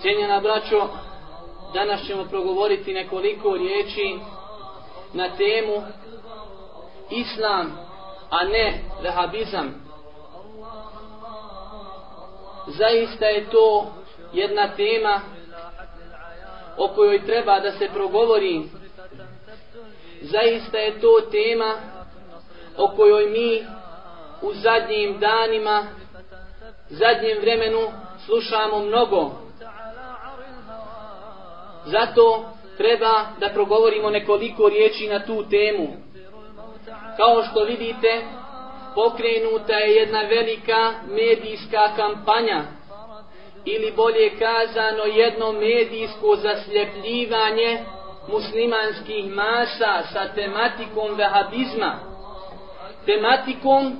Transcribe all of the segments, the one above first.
Cijenjena braćo, danas ćemo progovoriti nekoliko riječi na temu Islam, a ne vehabizam. Zaista je to jedna tema o kojoj treba da se progovori. Zaista je to tema o kojoj mi u zadnjim danima, zadnjem vremenu slušamo mnogo. Zato treba da progovorimo nekoliko riječi na tu temu. Kao što vidite, pokrenuta je jedna velika medijska kampanja ili bolje kazano jedno medijsko zasljepljivanje muslimanskih masa sa tematikom vehabizma. Tematikom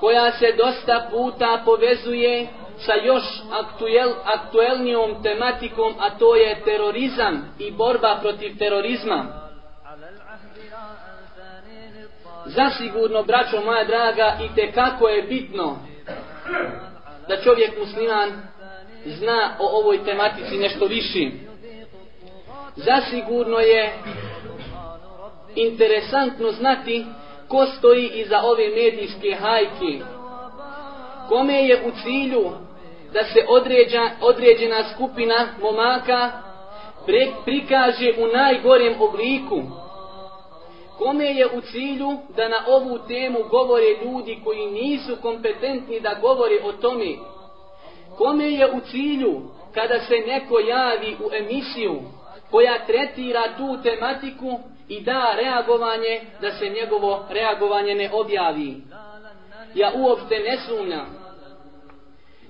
koja se dosta puta povezuje sa još aktuel, aktuelnijom tematikom, a to je terorizam i borba protiv terorizma. Zasigurno, braćo moja draga, i te kako je bitno da čovjek musliman zna o ovoj tematici nešto više. Zasigurno je interesantno znati ko stoji iza ove medijske hajke. Kome je u cilju da se određa, određena skupina momaka pre, prikaže u najgorem obliku. Kome je u cilju da na ovu temu govore ljudi koji nisu kompetentni da govore o tome. Kome je u cilju kada se neko javi u emisiju koja tretira tu tematiku i da reagovanje da se njegovo reagovanje ne objavi. Ja uopšte ne sumnjam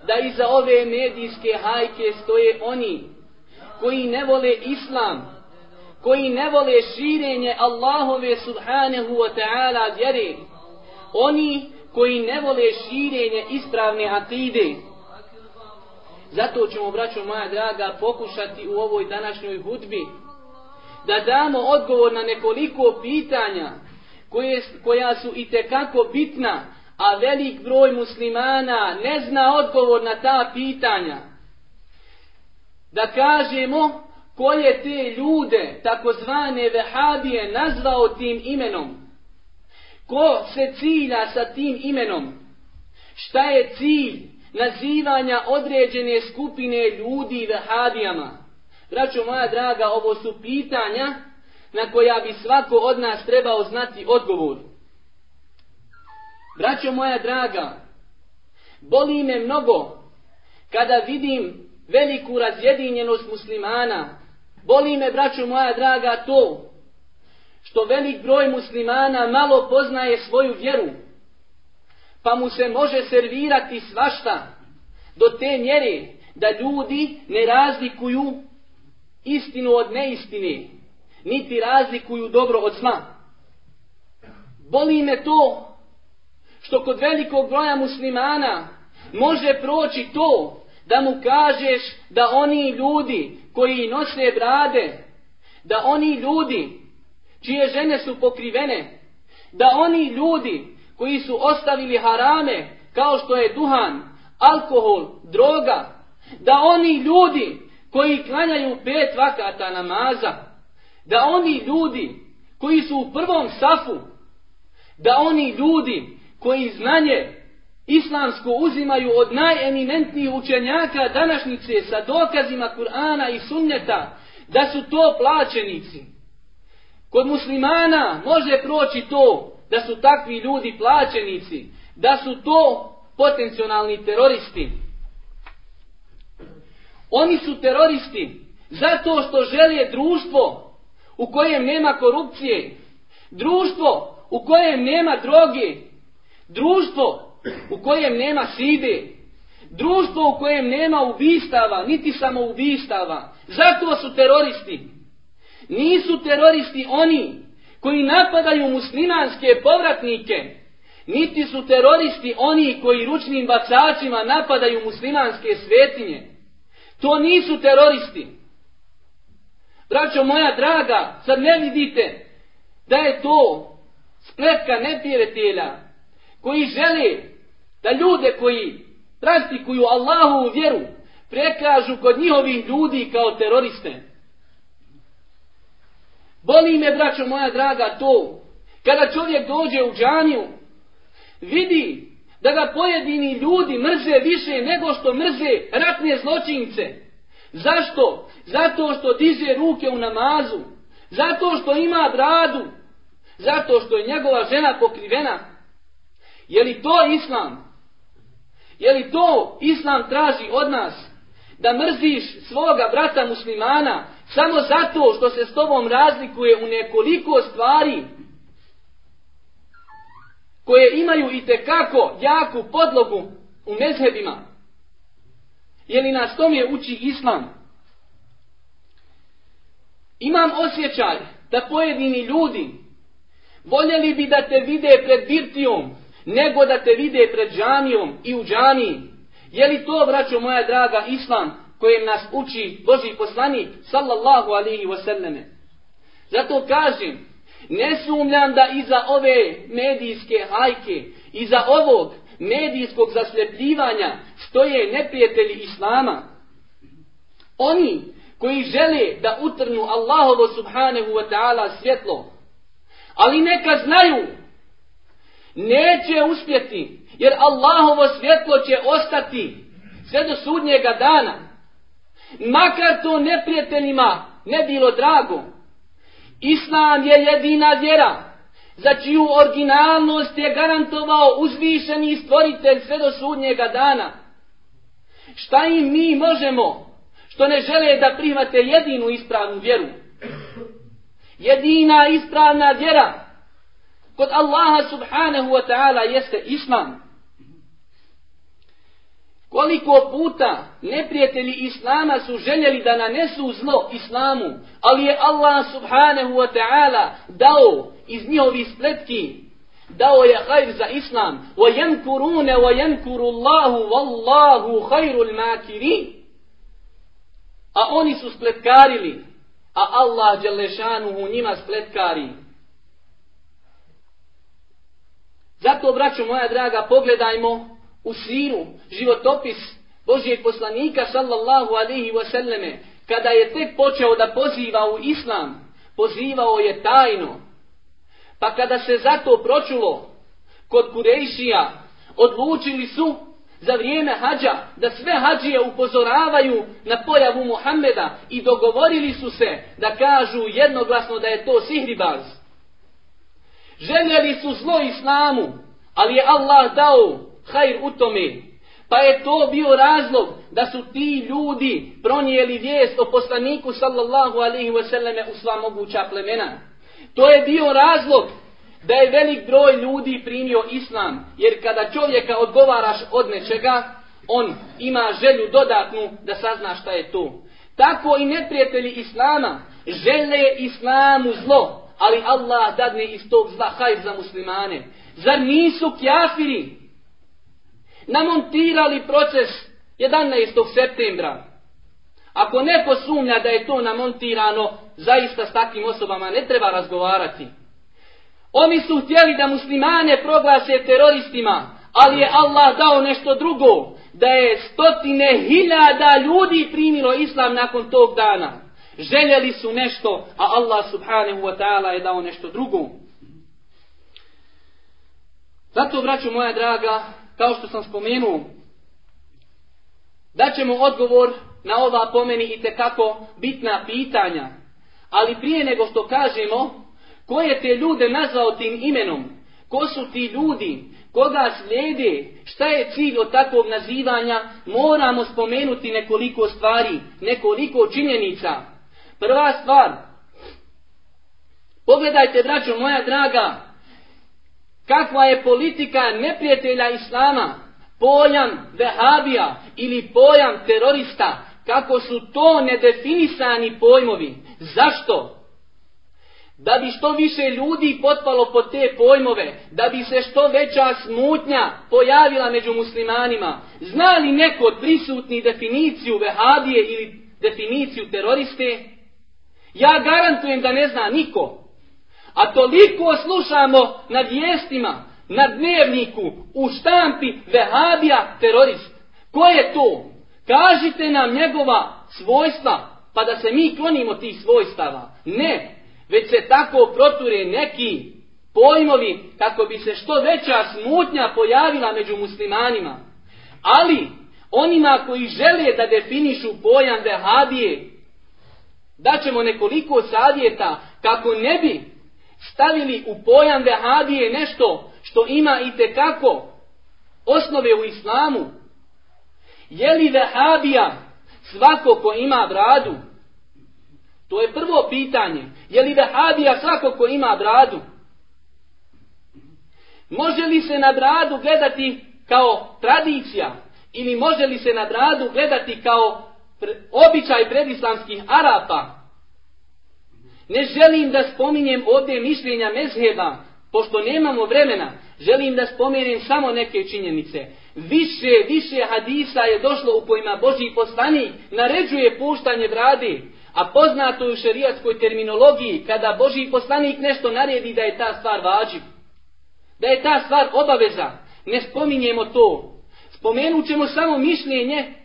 da iza ove medijske hajke stoje oni koji ne vole islam, koji ne vole širenje Allahove subhanahu wa ta'ala vjere, oni koji ne vole širenje ispravne akide. Zato ćemo, braćo moja draga, pokušati u ovoj današnjoj hudbi da damo odgovor na nekoliko pitanja koje, koja su i tekako bitna a velik broj muslimana ne zna odgovor na ta pitanja. Da kažemo ko je te ljude, takozvane vehabije, nazvao tim imenom. Ko se cilja sa tim imenom? Šta je cilj nazivanja određene skupine ljudi vehabijama? Braćo moja draga, ovo su pitanja na koja bi svako od nas trebao znati odgovor. Braćo moja draga, boli me mnogo kada vidim veliku razjedinjenost muslimana. Boli me, braćo moja draga, to što velik broj muslimana malo poznaje svoju vjeru, pa mu se može servirati svašta do te mjere da ljudi ne razlikuju istinu od neistine, niti razlikuju dobro od zla. Boli me to što kod velikog broja muslimana može proći to da mu kažeš da oni ljudi koji nose brade, da oni ljudi čije žene su pokrivene, da oni ljudi koji su ostavili harame kao što je duhan, alkohol, droga, da oni ljudi koji klanjaju pet vakata namaza, da oni ljudi koji su u prvom safu, da oni ljudi koji znanje islamsko uzimaju od najeminentnijih učenjaka današnjice sa dokazima Kur'ana i sunneta, da su to plaćenici. Kod muslimana može proći to da su takvi ljudi plaćenici, da su to potencijalni teroristi. Oni su teroristi zato što žele društvo u kojem nema korupcije, društvo u kojem nema droge, Društvo u kojem nema side, društvo u kojem nema ubistava, niti samoubistava, zato su teroristi. Nisu teroristi oni koji napadaju muslimanske povratnike, niti su teroristi oni koji ručnim bacačima napadaju muslimanske svetinje. To nisu teroristi. Braćo moja draga, sad ne vidite da je to spletka neprijatelja koji žele da ljude koji praktikuju Allahu vjeru prekažu kod njihovih ljudi kao teroriste. Boli me, braćo moja draga, to. Kada čovjek dođe u džaniju, vidi da ga pojedini ljudi mrze više nego što mrze ratne zločince. Zašto? Zato što diže ruke u namazu. Zato što ima bradu. Zato što je njegova žena pokrivena. Je li to islam? Je li to islam traži od nas? Da mrziš svoga brata muslimana samo zato što se s tobom razlikuje u nekoliko stvari koje imaju i tekako jaku podlogu u mezhebima. Je li nas tome uči islam? Imam osjećaj da pojedini ljudi voljeli bi da te vide pred birtijom nego da te vide pred džamijom i u džamiji. Je li to, braćo moja draga, islam kojem nas uči Boži poslanik, sallallahu alihi wasallame? Zato kažem, ne sumljam da iza ove medijske hajke, iza ovog medijskog zasljepljivanja stoje neprijatelji Islama. Oni koji žele da utrnu Allahovo subhanahu wa ta'ala svjetlo, ali neka znaju neće uspjeti, jer Allahovo svjetlo će ostati sve do sudnjega dana. Makar to neprijateljima ne bilo drago. Islam je jedina vjera, za čiju originalnost je garantovao uzvišeni stvoritelj sve do sudnjega dana. Šta im mi možemo, što ne žele da prihvate jedinu ispravnu vjeru? Jedina ispravna vjera kod Allaha subhanahu wa ta'ala jeste islam. Koliko puta neprijatelji Islama su željeli da nanesu zlo Islamu, ali je Allah subhanahu wa ta'ala dao iz njihovi spletki, dao je hajr za Islam, wa yankurune wa yankuru Allahu wallahu a oni su spletkarili, a Allah Đelešanuhu njima spletkari. Zato, braćo moja draga, pogledajmo u siru, životopis Božijeg poslanika, sallallahu alihi wasallame, kada je tek počeo da poziva u islam, pozivao je tajno. Pa kada se zato pročulo kod Kurejšija, odlučili su za vrijeme hađa da sve hađije upozoravaju na pojavu Muhammeda i dogovorili su se da kažu jednoglasno da je to sihribaz. Željeli su zlo islamu, ali je Allah dao hajr u tome. Pa je to bio razlog da su ti ljudi pronijeli vijest o poslaniku sallallahu alaihi wasallam u sva moguća plemena. To je bio razlog da je velik broj ljudi primio islam. Jer kada čovjeka odgovaraš od nečega, on ima želju dodatnu da sazna šta je to. Tako i neprijatelji islama žele islamu zlo, ali Allah dadne iz tog zla hajr za muslimane. Zar nisu kjafiri namontirali proces 11. septembra? Ako neko sumnja da je to namontirano, zaista s takvim osobama ne treba razgovarati. Oni su htjeli da muslimane proglase teroristima, ali je Allah dao nešto drugo, da je stotine hiljada ljudi primilo islam nakon tog dana. Željeli su nešto, a Allah subhanahu wa ta'ala je dao nešto drugo. Zato, braću moja draga, kao što sam spomenuo, daćemo odgovor na ova pomeni i tekako bitna pitanja. Ali prije nego što kažemo, ko je te ljude nazvao tim imenom, ko su ti ljudi, koga slijede, šta je cilj od takvog nazivanja, moramo spomenuti nekoliko stvari, nekoliko činjenica. Prva stvar, pogledajte, braćo moja draga, kakva je politika neprijatelja Islama, pojam vehabija ili pojam terorista, kako su to nedefinisani pojmovi. Zašto? Da bi što više ljudi potpalo pod te pojmove, da bi se što veća smutnja pojavila među muslimanima. Zna li neko od prisutni definiciju vehabije ili definiciju teroriste? Ja garantujem da ne zna niko. A toliko slušamo na vijestima, na dnevniku, u štampi vehabija terorist. Ko je to? Kažite nam njegova svojstva, pa da se mi klonimo tih svojstava. Ne, već se tako proture neki pojmovi kako bi se što veća smutnja pojavila među muslimanima. Ali, onima koji žele da definišu pojam vehabije, daćemo nekoliko savjeta kako ne bi stavili u pojam vehabije nešto što ima i tekako osnove u islamu. Je li vehabija svako ko ima bradu? To je prvo pitanje. Je li vehabija svako ko ima bradu? Može li se na bradu gledati kao tradicija? Ili može li se na bradu gledati kao običaj predislamskih Arapa? Ne želim da spominjem ovdje mišljenja mezheba, pošto nemamo vremena, želim da spomenem samo neke činjenice. Više, više hadisa je došlo u kojima Boži poslanik naređuje puštanje brade, a poznato je u šerijatskoj terminologiji, kada Boži poslanik nešto naredi da je ta stvar vađiv. Da je ta stvar obaveza. Ne spominjemo to. Spomenut ćemo samo mišljenje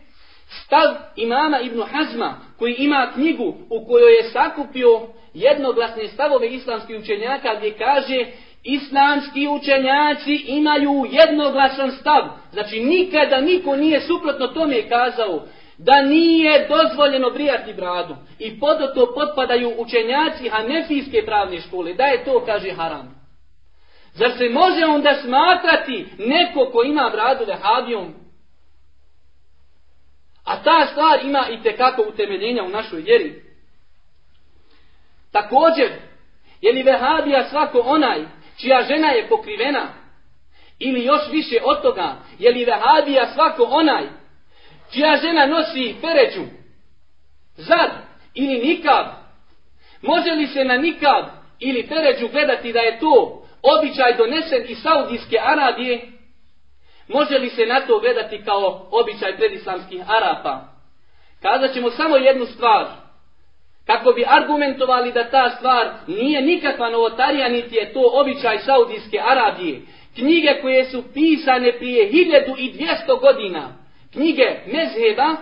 stav imama Ibnu Hazma, koji ima knjigu u kojoj je sakupio jednoglasne stavove islamskih učenjaka gdje kaže islamski učenjaci imaju jednoglasan stav. Znači nikada niko nije suprotno tome kazao da nije dozvoljeno brijati bradu. I pod to potpadaju učenjaci hanefijske pravne škole. Da je to, kaže, haram. Zar se može onda smatrati neko ko ima bradu vehabijom? A ta stvar ima i tekako utemeljenja u našoj vjeri. Također, je li vehabija svako onaj čija žena je pokrivena? Ili još više od toga, je li vehabija svako onaj čija žena nosi pereću, zad ili nikab? Može li se na nikab ili peređu gledati da je to običaj donesen iz Saudijske Arabije? Može li se na to gledati kao običaj predislamskih Arapa? Kazat ćemo samo jednu stvar – kako bi argumentovali da ta stvar nije nikakva novotarija, niti je to običaj Saudijske Arabije. Knjige koje su pisane prije 1200 godina, knjige mezheba,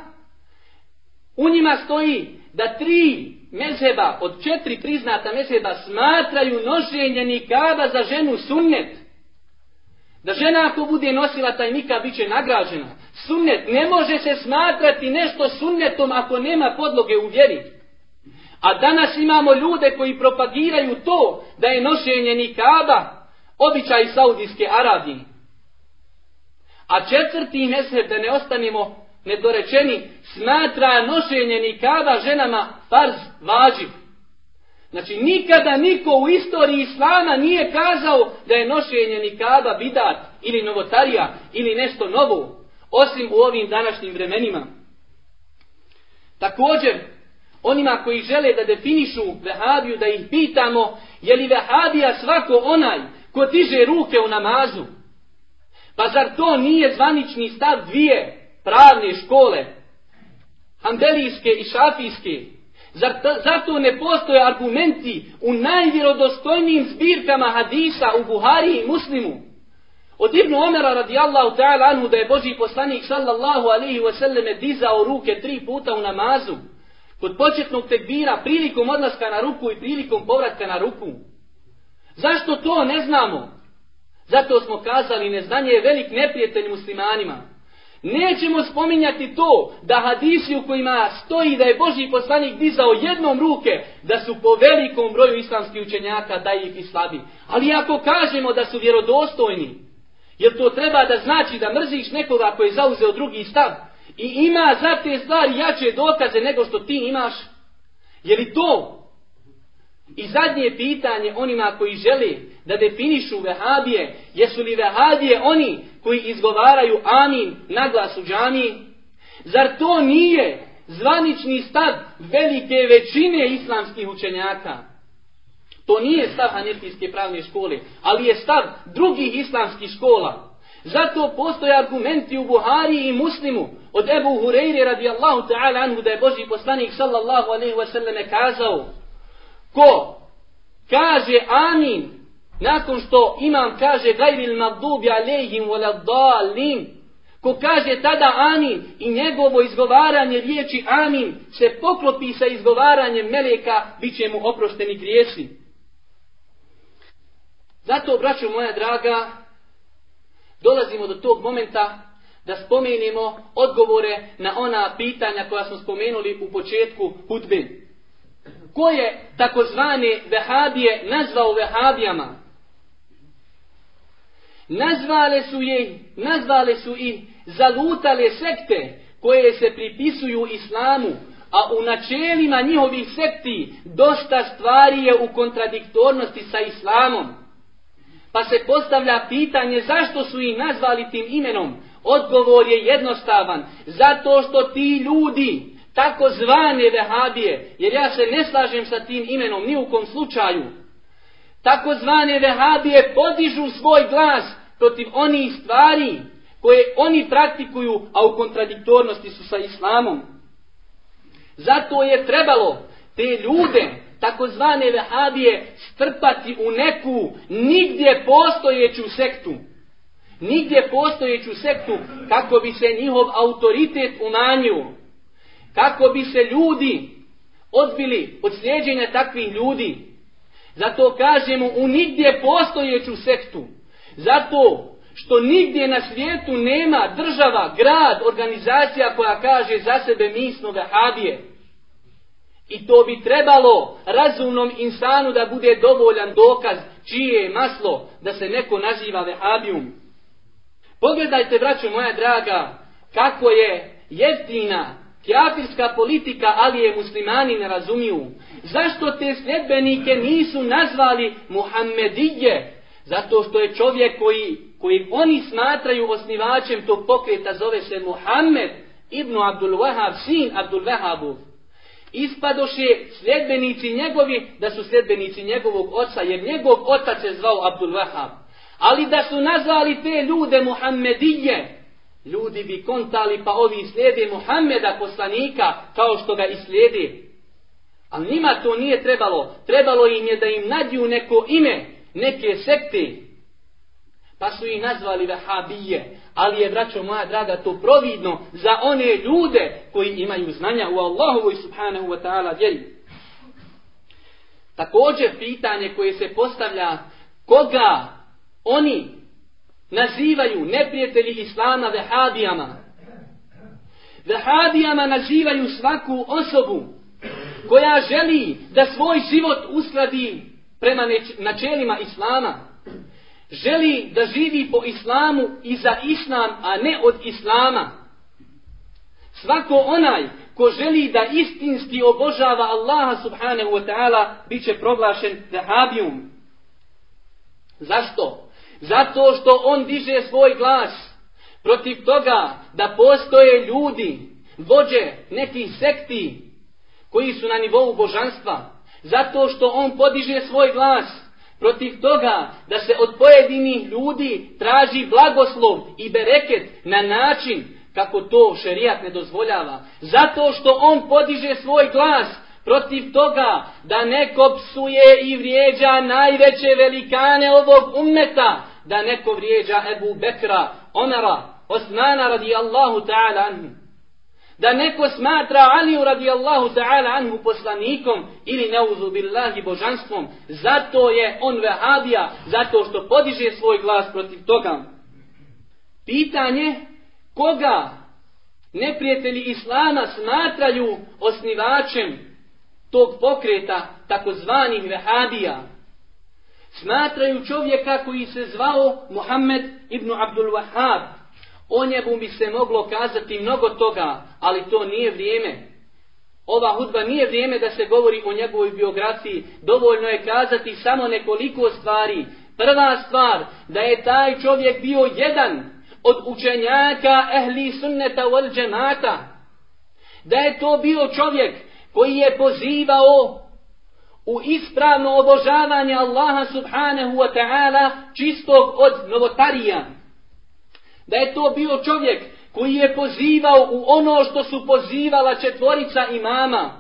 u njima stoji da tri mezheba, od četiri priznata mezheba, smatraju nošenje nikaba za ženu sunnet. Da žena ako bude nosila taj nikab, bit će nagrađena. Sunnet ne može se smatrati nešto sunnetom ako nema podloge u vjeri. A danas imamo ljude koji propagiraju to da je nošenje nikaba običaj Saudijske Arabije. A četvrti mesec da ne ostanemo nedorečeni smatra nošenje nikaba ženama farz vađiv. Znači nikada niko u istoriji Islama nije kazao da je nošenje nikaba bidat ili novotarija ili nešto novo osim u ovim današnjim vremenima. Također onima koji žele da definišu vehabiju, da ih pitamo, je li vehabija svako onaj ko tiže ruke u namazu? Pa zar to nije zvanični stav dvije pravne škole, handelijske i šafijske? Zar zato ne postoje argumenti u najvjerodostojnijim zbirkama hadisa u Buhari i Muslimu? Od Ibn Omera radijallahu ta'ala anhu da je Boži poslanik sallallahu alihi wasallam dizao ruke tri puta u namazu. Kod početnog tekbira, prilikom odlaska na ruku i prilikom povratka na ruku. Zašto to ne znamo? Zato smo kazali, neznanje je velik neprijatelj muslimanima. Nećemo spominjati to da hadisi u kojima stoji da je Boži poslanik dizao jednom ruke, da su po velikom broju islamskih učenjaka da ih i slabi. Ali ako kažemo da su vjerodostojni, jer to treba da znači da mrziš nekoga koji je zauzeo drugi stav, i ima za te stvari jače dokaze nego što ti imaš? Je li to? I zadnje pitanje onima koji žele da definišu vehabije, jesu li vehabije oni koji izgovaraju amin na glas u džami? Zar to nije zvanični stav velike većine islamskih učenjaka? To nije stav hanefijske pravne škole, ali je stav drugih islamskih škola. Zato postoje argumenti u Buhari i Muslimu od Ebu Hureyri radijallahu ta'ala anhu da je Boži poslanik sallallahu alaihi wasallam kazao ko kaže amin nakon što imam kaže gajril magdubi alejhim wala dalin Ko kaže tada amin i njegovo izgovaranje riječi amin se poklopi sa izgovaranjem meleka, bit će mu oprošteni grijesi. Zato, braćo moja draga, dolazimo do tog momenta da spomenemo odgovore na ona pitanja koja smo spomenuli u početku hutbe. Ko je takozvane vehabije nazvao vehabijama? Nazvale su je, nazvale su i zalutale sekte koje se pripisuju islamu, a u načelima njihovih sekti dosta stvari je u kontradiktornosti sa islamom. Pa se postavlja pitanje zašto su ih nazvali tim imenom. Odgovor je jednostavan. Zato što ti ljudi, tako zvane vehabije, jer ja se ne slažem sa tim imenom ni u kom slučaju, takozvane vehabije podižu svoj glas protiv onih stvari koje oni praktikuju, a u kontradiktornosti su sa islamom. Zato je trebalo te ljude, takozvane vehabije, strpati u neku nigdje postojeću sektu. Nigdje postojeću sektu kako bi se njihov autoritet umanjio. Kako bi se ljudi odbili od slijedženja takvih ljudi. Zato kažemo u nigdje postojeću sektu. Zato što nigdje na svijetu nema država, grad, organizacija koja kaže za sebe mi smo vehabije. I to bi trebalo razumnom insanu da bude dovoljan dokaz čije je maslo da se neko naziva vehabijum. Pogledajte, braćo moja draga, kako je jeftina kjafirska politika, ali je muslimani ne razumiju. Zašto te sljedbenike nisu nazvali Muhammedije? Zato što je čovjek koji koji oni smatraju osnivačem tog pokreta zove se Muhammed ibn Abdul Wahab, sin Abdul Wahabov. Ispadoše sljedbenici njegovi da su sljedbenici njegovog oca, jer njegov otac je zvao Abdul Wahab. Ali da su nazvali te ljude Muhammedije, ljudi bi kontali pa ovi slijede Muhammeda poslanika kao što ga i slijede. Ali njima to nije trebalo. Trebalo im je da im nadju neko ime, neke sekte, Pa su ih nazvali Vahabije. Ali je, braćo moja draga, to providno za one ljude koji imaju znanja u Allahovoj subhanahu wa ta'ala vjeri. Također pitanje koje se postavlja koga oni nazivaju neprijatelji Islama vehabijama. Vehabijama nazivaju svaku osobu koja želi da svoj život uskladi prema načelima Islama želi da živi po islamu i za islam, a ne od islama. Svako onaj ko želi da istinski obožava Allaha subhanahu wa ta'ala, bit će proglašen vehabijum. Zašto? Zato što on diže svoj glas protiv toga da postoje ljudi, vođe nekih sekti koji su na nivou božanstva. Zato što on podiže svoj glas protiv toga da se od pojedinih ljudi traži blagoslov i bereket na način kako to šerijat ne dozvoljava. Zato što on podiže svoj glas protiv toga da neko psuje i vrijeđa najveće velikane ovog ummeta, da neko vrijeđa Ebu Bekra, Omara, Osmana radijallahu ta'ala anhu da neko smatra Aliju radijallahu ta'ala anhu poslanikom ili neuzu billahi božanstvom, zato je on vehabija, zato što podiže svoj glas protiv toga. Pitanje koga neprijatelji Islama smatraju osnivačem tog pokreta takozvanih vehabija, smatraju čovjeka koji se zvao Muhammed ibn Abdul Wahab, O njemu bi se moglo kazati mnogo toga, ali to nije vrijeme. Ova hudba nije vrijeme da se govori o njegovoj biografiji. Dovoljno je kazati samo nekoliko stvari. Prva stvar, da je taj čovjek bio jedan od učenjaka ehli sunneta wal džemata. Da je to bio čovjek koji je pozivao u ispravno obožavanje Allaha subhanahu wa ta'ala čistog od novotarija da je to bio čovjek koji je pozivao u ono što su pozivala četvorica imama,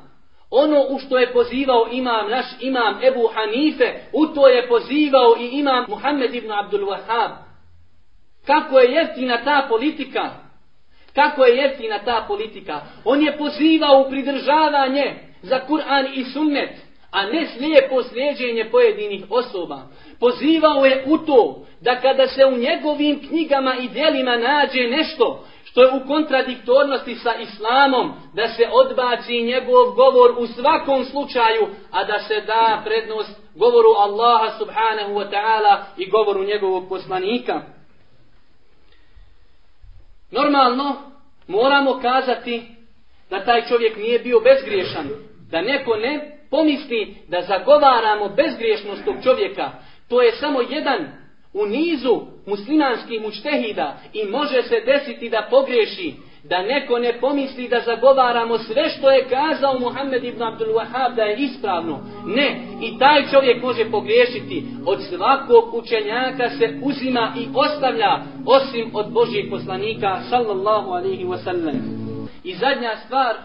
ono u što je pozivao imam, naš imam Ebu Hanife, u to je pozivao i imam Muhammed ibn Abdul Wahab. Kako je jeftina ta politika? Kako je jeftina ta politika? On je pozivao u pridržavanje za Kur'an i sunnet, a ne slijepo slijeđenje pojedinih osoba. Pozivao je u to da kada se u njegovim knjigama i dijelima nađe nešto što je u kontradiktornosti sa islamom, da se odbaci njegov govor u svakom slučaju, a da se da prednost govoru Allaha subhanahu wa ta'ala i govoru njegovog poslanika. Normalno, moramo kazati da taj čovjek nije bio bezgriješan, da neko ne pomisli da zagovaramo bezgriješnost tog čovjeka. To je samo jedan u nizu muslimanskih mučtehida i može se desiti da pogriješi, da neko ne pomisli da zagovaramo sve što je kazao Muhammed ibn Abdul Wahab da je ispravno. Ne, i taj čovjek može pogriješiti. Od svakog učenjaka se uzima i ostavlja osim od Božijeg poslanika sallallahu alihi wasallam. I zadnja stvar,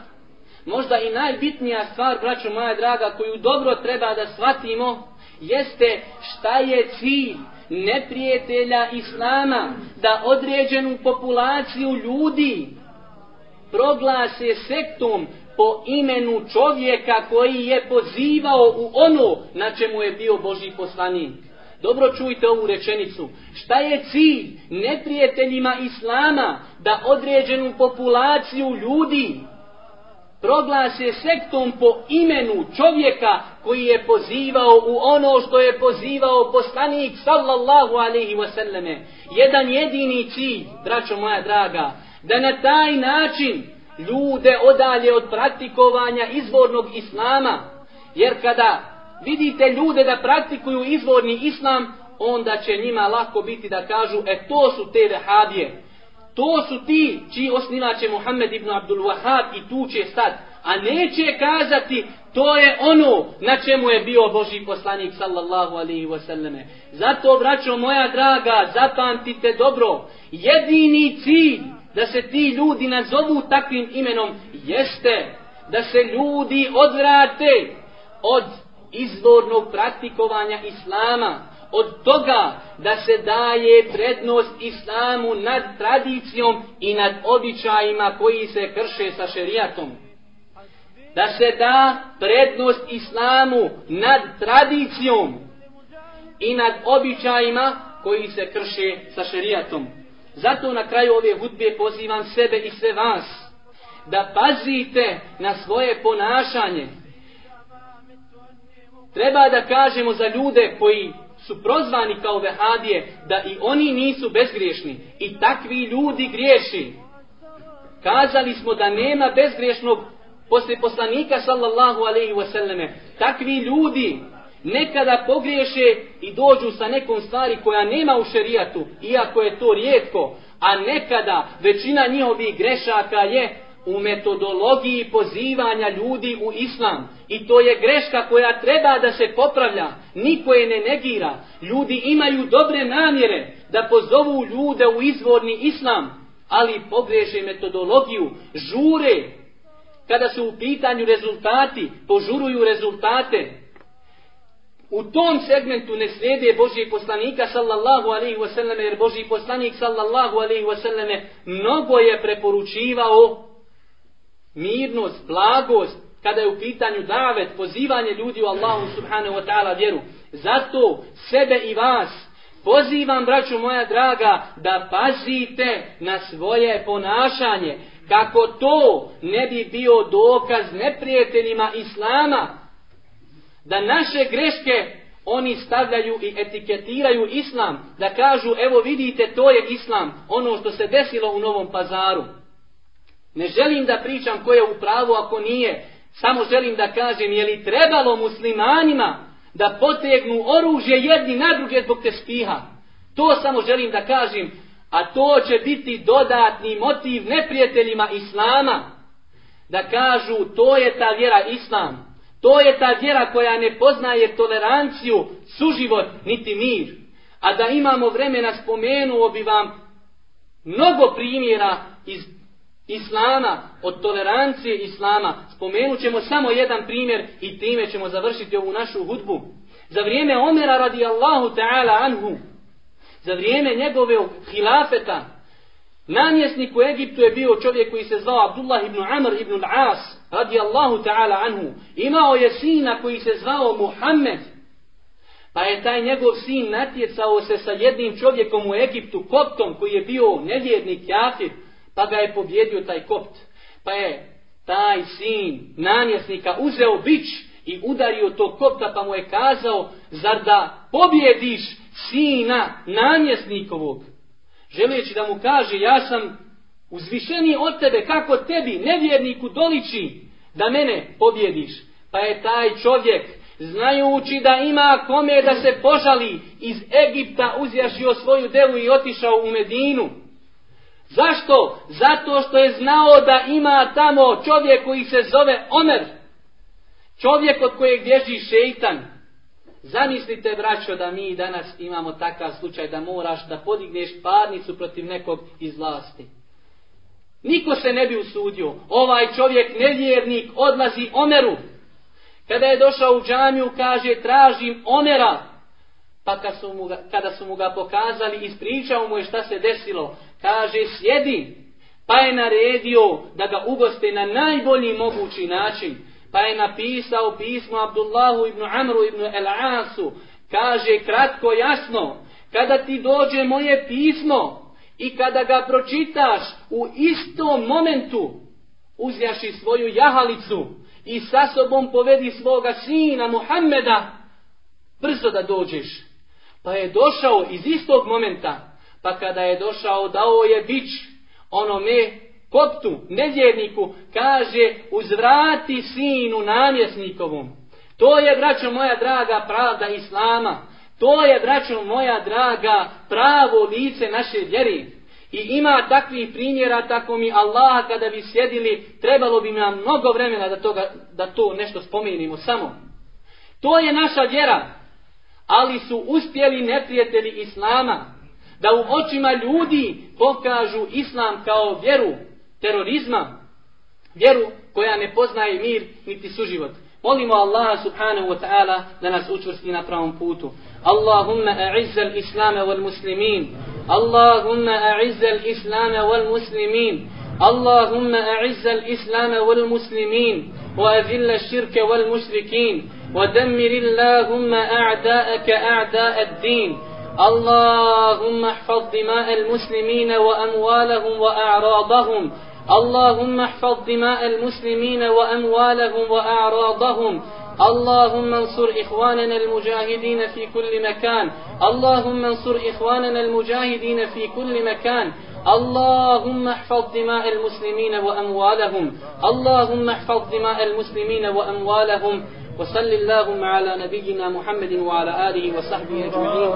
možda i najbitnija stvar, braćo moja draga, koju dobro treba da shvatimo, jeste šta je cilj neprijatelja Islama da određenu populaciju ljudi proglase sektom po imenu čovjeka koji je pozivao u ono na čemu je bio Boži poslanik. Dobro čujte ovu rečenicu. Šta je cilj neprijateljima Islama da određenu populaciju ljudi proglase sektom po imenu čovjeka koji je pozivao u ono što je pozivao poslanik sallallahu alaihi wasallame. Jedan jedini cilj, braćo moja draga, da na taj način ljude odalje od praktikovanja izvornog islama, jer kada vidite ljude da praktikuju izvorni islam, onda će njima lako biti da kažu, e to su te vehabije, to su ti čiji osnivač je Muhammed ibn Abdul Wahab i tu će stati. A neće kazati to je ono na čemu je bio Boži poslanik sallallahu alaihi wasallame. Zato, braćo moja draga, zapamtite dobro, jedini cilj da se ti ljudi nazovu takvim imenom jeste da se ljudi odvrate od izvornog praktikovanja Islama, od toga da se daje prednost islamu nad tradicijom i nad običajima koji se krše sa šerijatom. Da se da prednost islamu nad tradicijom i nad običajima koji se krše sa šerijatom. Zato na kraju ove hudbe pozivam sebe i sve vas da pazite na svoje ponašanje. Treba da kažemo za ljude koji su prozvani kao vehadije da i oni nisu bezgriješni i takvi ljudi griješi. Kazali smo da nema bezgriješnog posle poslanika sallallahu alaihi wasallame. Takvi ljudi nekada pogriješe i dođu sa nekom stvari koja nema u šerijatu, iako je to rijetko, a nekada većina njihovih grešaka je u metodologiji pozivanja ljudi u islam. I to je greška koja treba da se popravlja. Niko je ne negira. Ljudi imaju dobre namjere da pozovu ljude u izvorni islam, ali pogreše metodologiju, žure. Kada su u pitanju rezultati, požuruju rezultate. U tom segmentu ne slijede Božijeg poslanika sallallahu alaihi wasallam, jer Božiji poslanik sallallahu alaihi wasallam mnogo je preporučivao mirnost, blagost, kada je u pitanju davet, pozivanje ljudi u Allahu subhanahu wa ta'ala vjeru. Zato sebe i vas pozivam, braću moja draga, da pazite na svoje ponašanje, kako to ne bi bio dokaz neprijateljima Islama, da naše greške oni stavljaju i etiketiraju Islam, da kažu, evo vidite, to je Islam, ono što se desilo u Novom pazaru. Ne želim da pričam ko je u pravu ako nije. Samo želim da kažem je li trebalo muslimanima da potegnu oružje jedni na druge zbog te spiha. To samo želim da kažem. A to će biti dodatni motiv neprijateljima Islama. Da kažu to je ta vjera Islam. To je ta vjera koja ne poznaje toleranciju, suživot, niti mir. A da imamo vremena spomenuo bi vam mnogo primjera iz Islama, od tolerancije Islama, spomenut ćemo samo jedan primjer i time ćemo završiti ovu našu hudbu. Za vrijeme Omera radijallahu ta'ala anhu, za vrijeme njegove hilafeta, Namjesnik u Egiptu je bio čovjek koji se zvao Abdullah ibn Amr ibn al-As, radi Allahu ta'ala anhu. Imao je sina koji se zvao Muhammed. Pa je taj njegov sin natjecao se sa jednim čovjekom u Egiptu, koptom, koji je bio nevjernik, kafir, pa ga je pobjedio taj kopt. Pa je taj sin namjesnika uzeo bić i udario tog kopta, pa mu je kazao, zar da pobjediš sina namjesnikovog? želeći da mu kaže ja sam uzvišeni od tebe, kako tebi, nevjerniku, doliči da mene pobjediš. Pa je taj čovjek, znajući da ima kome da se požali, iz Egipta uzjašio svoju devu i otišao u Medinu. Zašto? Zato što je znao da ima tamo čovjek koji se zove Omer. Čovjek od kojeg bježi šeitan. Zamislite, braćo, da mi danas imamo takav slučaj da moraš da podigneš parnicu protiv nekog iz vlasti. Niko se ne bi usudio. Ovaj čovjek, nevjernik, odlazi Omeru. Kada je došao u džamiju, kaže, tražim Omera. Pa kada su mu ga, kada su mu ga pokazali, ispričao mu je šta se desilo. Kaže, sjedi. Pa je naredio da ga ugoste na najbolji mogući način pa je napisao pismo Abdullahu ibn Amru ibn El-Asu, kaže kratko jasno, kada ti dođe moje pismo i kada ga pročitaš u istom momentu, uzjaši svoju jahalicu i sa sobom povedi svoga sina Muhammeda, brzo da dođeš. Pa je došao iz istog momenta, pa kada je došao dao je bić onome koptu, nevjerniku, kaže uzvrati sinu namjesnikovom. To je, braćo moja draga, pravda Islama. To je, braćo moja draga, pravo lice naše vjeri. I ima takvih primjera, tako mi Allah, kada bi sjedili, trebalo bi nam mnogo vremena da, toga, da to nešto spomenimo samo. To je naša vjera, ali su uspjeli neprijatelji Islama, da u očima ljudi pokažu Islam kao vjeru, terorizma, vjeru koja ne poznaje mir niti suživot. Molimo Allaha subhanahu wa ta'ala da nas učvrsti na pravom putu. Allahumma a'izzal al-islame wal muslimin. Allahumma a'izzal al-islame wal muslimin. Allahumma a'izzal al-islame wal muslimin. Wa azilla shirke wal mushrikin. Wa dammir illahumma a'da'aka a'da'a ad-din. اللهم احفظ دماء المسلمين وأموالهم وأعراضهم اللهم احفظ دماء المسلمين وأموالهم وأعراضهم. اللهم انصر إخواننا المجاهدين في كل مكان. اللهم انصر إخواننا المجاهدين في كل مكان. اللهم احفظ دماء المسلمين وأموالهم. اللهم احفظ دماء المسلمين وأموالهم. وصل اللهم على نبينا محمد وعلى آله وصحبه أجمعين.